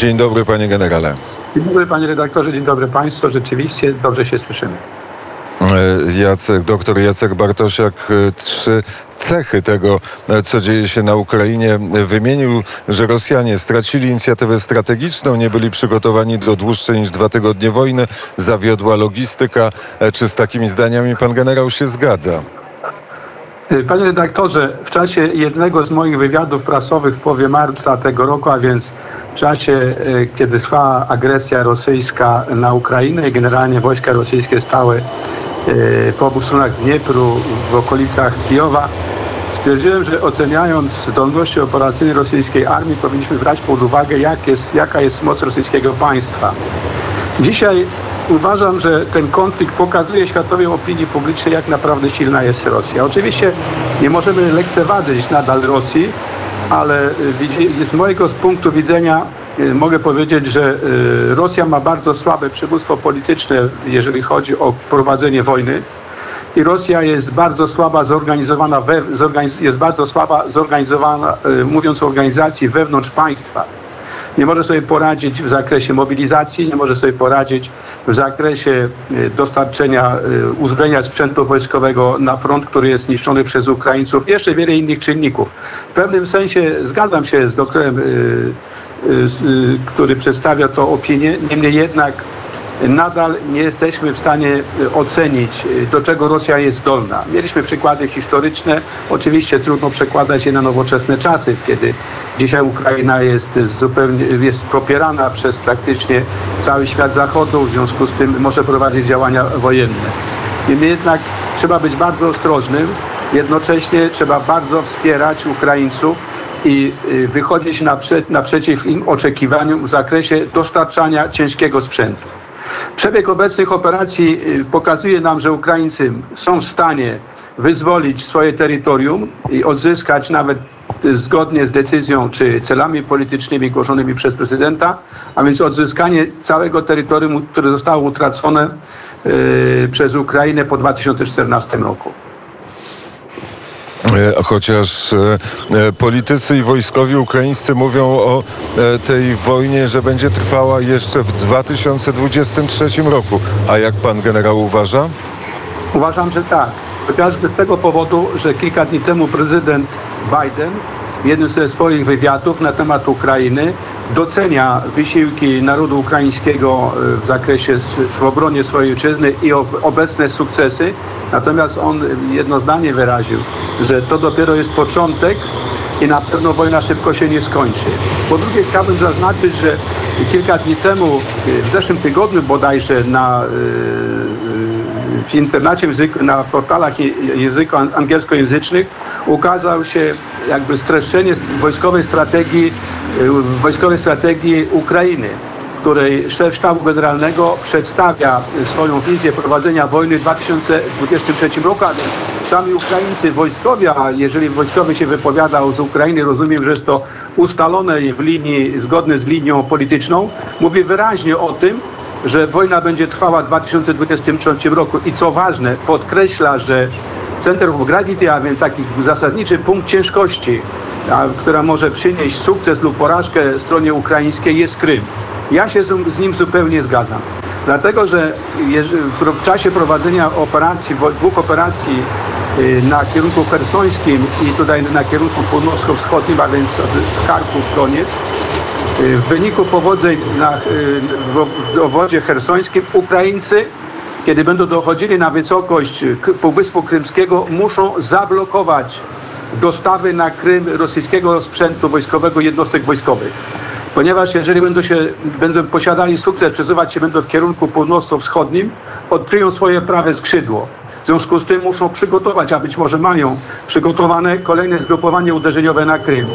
Dzień dobry, panie generale. Dzień dobry panie redaktorze, dzień dobry państwu. Rzeczywiście dobrze się słyszymy. E, Jacek, doktor Jacek Bartosiak e, trzy cechy tego, e, co dzieje się na Ukrainie, wymienił, że Rosjanie stracili inicjatywę strategiczną, nie byli przygotowani do dłuższej niż dwa tygodnie wojny, zawiodła logistyka. Czy z takimi zdaniami pan generał się zgadza? Panie redaktorze, w czasie jednego z moich wywiadów prasowych w połowie marca tego roku, a więc w czasie, kiedy trwała agresja rosyjska na Ukrainę i generalnie wojska rosyjskie stały po obu stronach Dniepru, w okolicach Kijowa, stwierdziłem, że oceniając zdolności operacyjne rosyjskiej armii powinniśmy brać pod uwagę, jak jest, jaka jest moc rosyjskiego państwa. Dzisiaj uważam, że ten konflikt pokazuje światowej opinii publicznej, jak naprawdę silna jest Rosja. Oczywiście nie możemy lekceważyć nadal Rosji, ale z mojego punktu widzenia Y, mogę powiedzieć, że y, Rosja ma bardzo słabe przywództwo polityczne, jeżeli chodzi o prowadzenie wojny. I Rosja jest bardzo słaba zorganizowana, we, zorganiz, jest bardzo słaba zorganizowana, y, mówiąc o organizacji wewnątrz państwa. Nie może sobie poradzić w zakresie mobilizacji, nie może sobie poradzić w zakresie dostarczenia uzbrojenia sprzętu wojskowego na front, który jest niszczony przez Ukraińców. Jeszcze wiele innych czynników. W pewnym sensie zgadzam się z doktorem Y, y, który przedstawia to opinię. Niemniej jednak nadal nie jesteśmy w stanie y, ocenić, do czego Rosja jest zdolna. Mieliśmy przykłady historyczne, oczywiście trudno przekładać je na nowoczesne czasy, kiedy dzisiaj Ukraina jest zupełnie jest popierana przez praktycznie cały świat zachodu, w związku z tym może prowadzić działania wojenne. Niemniej jednak trzeba być bardzo ostrożnym, jednocześnie trzeba bardzo wspierać Ukraińców, i y, wychodzić naprzeciw im oczekiwaniom w zakresie dostarczania ciężkiego sprzętu. Przebieg obecnych operacji y, pokazuje nam, że Ukraińcy są w stanie wyzwolić swoje terytorium i odzyskać nawet y, zgodnie z decyzją czy celami politycznymi głoszonymi przez prezydenta, a więc odzyskanie całego terytorium, które zostało utracone przez Ukrainę po 2014 roku. E, chociaż e, e, politycy i wojskowi ukraińscy mówią o tej wojnie, że będzie trwała jeszcze w 2023 roku. A jak pan generał uważa? Uważam, że tak. Chociażby z tego powodu, że kilka dni temu prezydent Biden w jednym ze swoich wywiadów na temat Ukrainy docenia wysiłki narodu ukraińskiego w zakresie w obronie swojej ojczyzny i obecne sukcesy. Natomiast on jednoznacznie wyraził, że to dopiero jest początek i na pewno wojna szybko się nie skończy. Po drugie chciałbym zaznaczyć, że kilka dni temu, w zeszłym tygodniu bodajże na, w internacie, na portalach języku angielskojęzycznych ukazał się jakby streszczenie wojskowej strategii, wojskowej strategii Ukrainy której szef sztabu generalnego przedstawia swoją wizję prowadzenia wojny w 2023 roku, a sami Ukraińcy a jeżeli wojskowy się wypowiadał z Ukrainy, rozumiem, że jest to ustalone w linii, zgodne z linią polityczną, mówi wyraźnie o tym, że wojna będzie trwała w 2023 roku i co ważne, podkreśla, że Centrum Gravity, a więc taki zasadniczy punkt ciężkości, która może przynieść sukces lub porażkę stronie ukraińskiej jest Krym. Ja się z, nim zupełnie zgadzam. Dlatego, że w czasie prowadzenia operacji, dwóch operacji y, na kierunku hersońskim i tutaj na kierunku północno-wschodnim, a więc Charków, koniec, y, w wyniku powodzeń na, y, w obwodzie hersońskim Ukraińcy, kiedy będą dochodzili na wysokość Półwyspu Krymskiego, muszą zablokować dostawy na Krym rosyjskiego sprzętu wojskowego jednostek wojskowych ponieważ jeżeli będą, się, będą posiadali sukces, przesuwać się będą w kierunku północno-wschodnim, odkryją swoje prawe skrzydło. W związku z tym muszą przygotować, a być może mają przygotowane kolejne zgrupowanie uderzeniowe na Krym.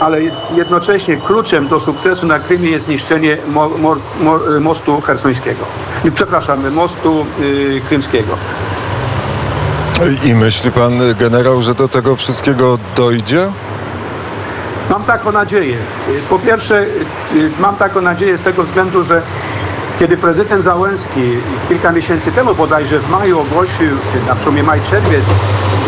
Ale jednocześnie kluczem do sukcesu na Krymie jest zniszczenie mo, mo, mo, mostu hersońskiego. Przepraszam, mostu yy, krymskiego. I myśli pan generał, że do tego wszystkiego dojdzie? Mam taką nadzieję. Po pierwsze, mam taką nadzieję z tego względu, że kiedy prezydent Załęski kilka miesięcy temu bodajże w maju ogłosił, czy na przełomie maj-czerwiec,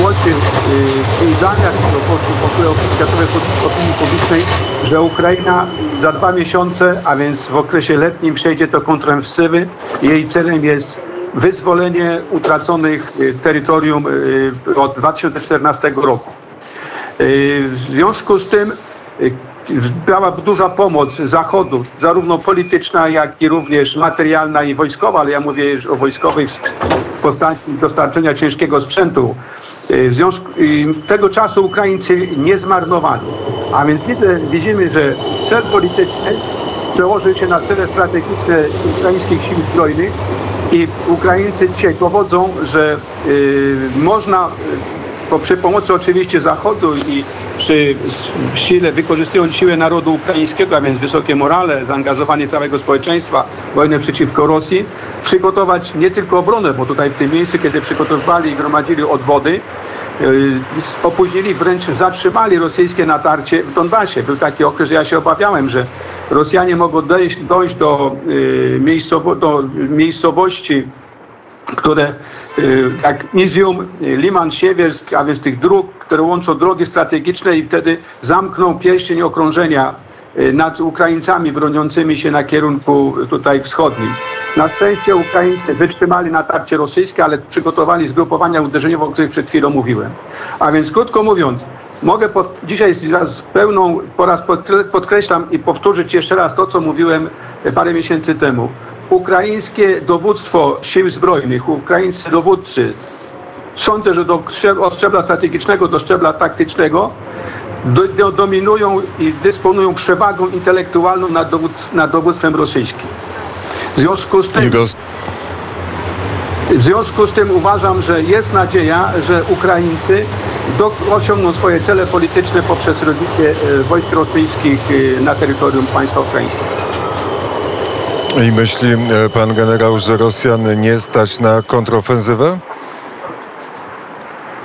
głosie y, i zdaniach pokój światowej opinii publicznej, że Ukraina za dwa miesiące, a więc w okresie letnim przejdzie to kontrofensywy. Jej celem jest wyzwolenie utraconych y, terytorium y, od 2014 roku. Y, W związku z tym była duża pomoc Zachodu, zarówno polityczna, jak i również materialna i wojskowa, ale ja mówię już o wojskowej w postaci dostarczenia ciężkiego sprzętu. W związku tego czasu Ukraińcy nie zmarnowali. A więc widzimy, że cel polityczny przełożył się na cele strategiczne ukraińskich sił zbrojnych i Ukraińcy dzisiaj dowodzą, że y, można y, po, przy pomocy oczywiście Zachodu i przy sile, wykorzystując siłę narodu ukraińskiego, a więc wysokie morale, zaangażowanie całego społeczeństwa, wojnę przeciwko Rosji, przygotować nie tylko obronę, bo tutaj w tym miejscu, kiedy przygotowywali i gromadzili odwody, yy, opóźnili, wręcz zatrzymali rosyjskie natarcie w Donbasie. Był taki okres, że ja się obawiałem, że Rosjanie mogą dojść, dojść do, yy, miejscowo, do miejscowości, które y, jak Izium, y, Liman Siewiersk, a więc tych dróg, które łączą drogi strategiczne i wtedy zamkną pierścień okrążenia y, nad Ukraińcami broniącymi się na kierunku tutaj wschodnim. Na szczęście Ukraińcy wytrzymali natarcie rosyjskie, ale przygotowali zgrupowania uderzeniowe, o których przed chwilą mówiłem. A więc krótko mówiąc, mogę po, dzisiaj z, pełną, po raz podkre- podkreślam i powtórzyć jeszcze raz to, co mówiłem parę miesięcy temu. Ukraińskie dowództwo sił zbrojnych, ukraińscy dowódcy, sądzę, że do, od szczebla strategicznego do szczebla taktycznego do, do, dominują i dysponują przewagą intelektualną nad, dowód, nad dowództwem rosyjskim. W związku z tym... W związku z tym uważam, że jest nadzieja, że Ukraińcy do, osiągną swoje cele polityczne poprzez rozbicie e, wojsk rosyjskich e, na terytorium państwa ukraińskiego. I myśli e, pan generał, że Rosjan nie stać na kontrofensywę?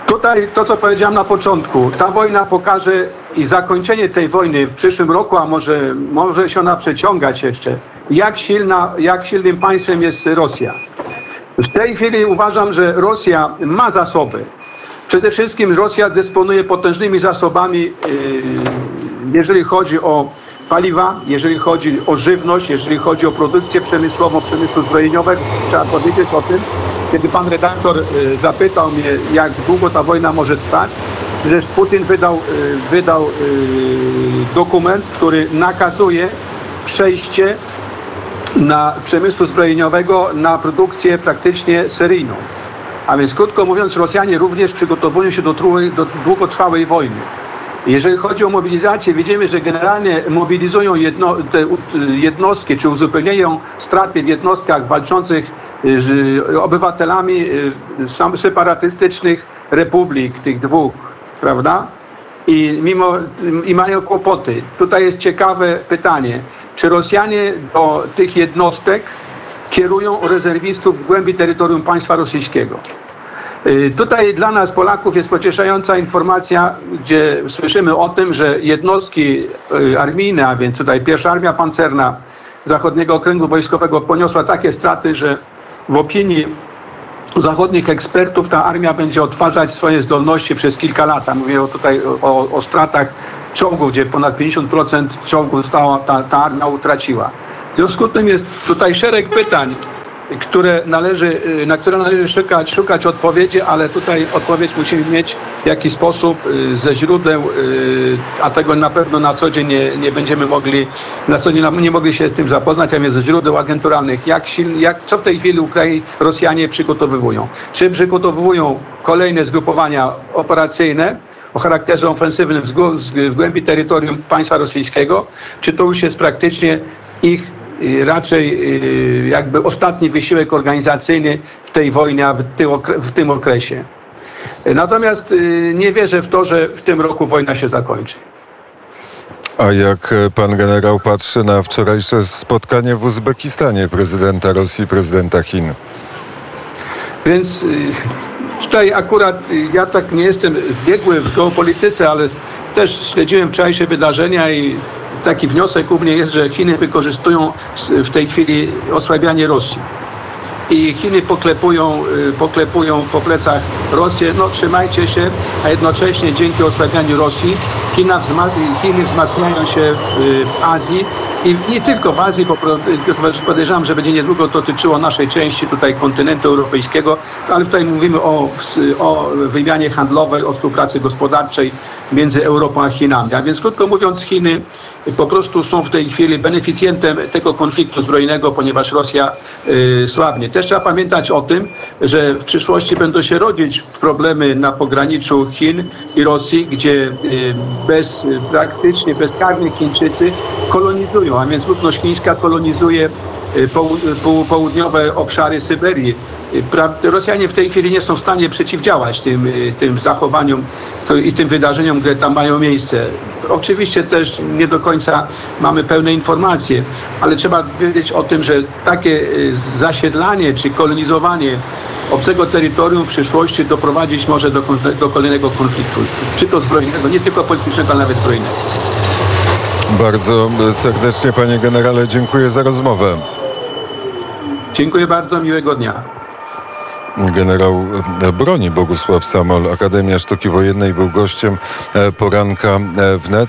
Tutaj to, co powiedziałem na początku, ta wojna pokaże i zakończenie tej wojny w przyszłym roku, a może może się ona przeciągać jeszcze, jak, silna, jak silnym państwem jest Rosja. W tej chwili uważam, że Rosja ma zasoby. Przede wszystkim Rosja dysponuje potężnymi zasobami, yy, jeżeli chodzi o paliwa, jeżeli chodzi o żywność, jeżeli chodzi o produkcję przemysłową, przemysłu zbrojeniowego. Trzeba powiedzieć o tym, kiedy pan redaktor yy, zapytał mnie, jak długo ta wojna może trwać, że Putin wydał, yy, wydał dokument, który nakazuje przejście na przemysłu zbrojeniowego na produkcję praktycznie seryjną. A więc krótko mówiąc, Rosjanie również przygotowują się do, trudnej- do długotrwałej wojny. Jeżeli chodzi o mobilizację, widzimy, że generalnie mobilizują jedno, jednostki, czy uzupełniają straty w jednostkach walczących y, z obywatelami y, sam separatystycznych republik, tych dwóch, prawda? I mimo i mają kłopoty. Tutaj jest ciekawe pytanie, czy Rosjanie do tych jednostek kierują rezerwistów w głębi terytorium państwa rosyjskiego? Y, Tutaj dla nas, Polaków, jest pocieszająca informacja, gdzie słyszymy o tym, że jednostki y, armijne, a więc tutaj pierwsza armia pancerna Zachodniego Okręgu Wojskowego poniosła takie straty, że w opinii zachodnich ekspertów ta armia będzie odtwarzać swoje zdolności przez kilka lat. Mówię tutaj o, o stratach czołgów, gdzie ponad 50% czołgów stała, ta, ta armia utraciła. W związku z tym jest tutaj szereg pytań, które należy, y, na które należy szukać, szukać odpowiedzi, ale tutaj odpowiedź musimy mieć w jaki sposób y, ze źródeł, y, a tego na pewno na co dzień nie, nie będziemy mogli, na co dzień nie mogli się z tym zapoznać, a więc ze źródeł agenturalnych. Jak, siln, jak, co w tej chwili Ukrai Rosjanie przygotowywują? Czy przygotowują kolejne zgrupowania operacyjne, o charakterze ofensywnym w głębi terytorium państwa rosyjskiego, czy to już jest praktycznie ich y, raczej y, jakby ostatni wysiłek organizacyjny w tej wojnie, w tym, okresie. Natomiast y, nie wierzę w to, że w tym roku wojna się zakończy. A jak e, pan generał patrzy na wczorajsze spotkanie w Uzbekistanie prezydenta Rosji i prezydenta Chin? Więc tutaj akurat y, ja tak nie jestem biegły w geopolityce, ale też śledziłem wczorajsze wydarzenia i taki wniosek u mnie jest, że Chiny wykorzystują w tej chwili osłabianie Rosji. i Chiny poklepują, y, poklepują po plecach Rosję, no trzymajcie się, a jednocześnie dzięki osłabianiu Rosji Chiny wzmacniają się w, w Azji i nie tylko w Azji, bo podejrzewam, że będzie niedługo dotyczyło naszej części tutaj kontynentu europejskiego, ale tutaj mówimy o, o wymianie handlowej, o współpracy gospodarczej między Europą a Chinami. A więc krótko mówiąc Chiny po prostu są w tej chwili beneficjentem tego konfliktu zbrojnego, ponieważ Rosja y, słabnie. Też trzeba pamiętać o tym, że w przyszłości będą się rodzić problemy na pograniczu Chin i Rosji, gdzie y, bez, y, praktycznie bezkarnie Chińczycy kolonizują, a więc ludność chińska kolonizuje y, pół- południowe obszary Syberii. Y, Rosjanie w tej chwili nie są w stanie przeciwdziałać tym, y, tym zachowaniom i tym wydarzeniom, które tam mają miejsce. Oczywiście też nie do końca mamy pełne informacje, ale trzeba wiedzieć o tym, że takie y, zasiedlanie czy kolonizowanie obcego terytorium w przyszłości doprowadzić może do, do kolejnego konfliktu, czy to zbrojnego, nie tylko politycznego, ale nawet zbrojnego. Bardzo serdecznie, panie generale, dziękuję za rozmowę. Dziękuję bardzo, miłego dnia. Generał broni Bogusław Samol, Akademia Sztuki Wojennej był gościem e, poranka e, wnet.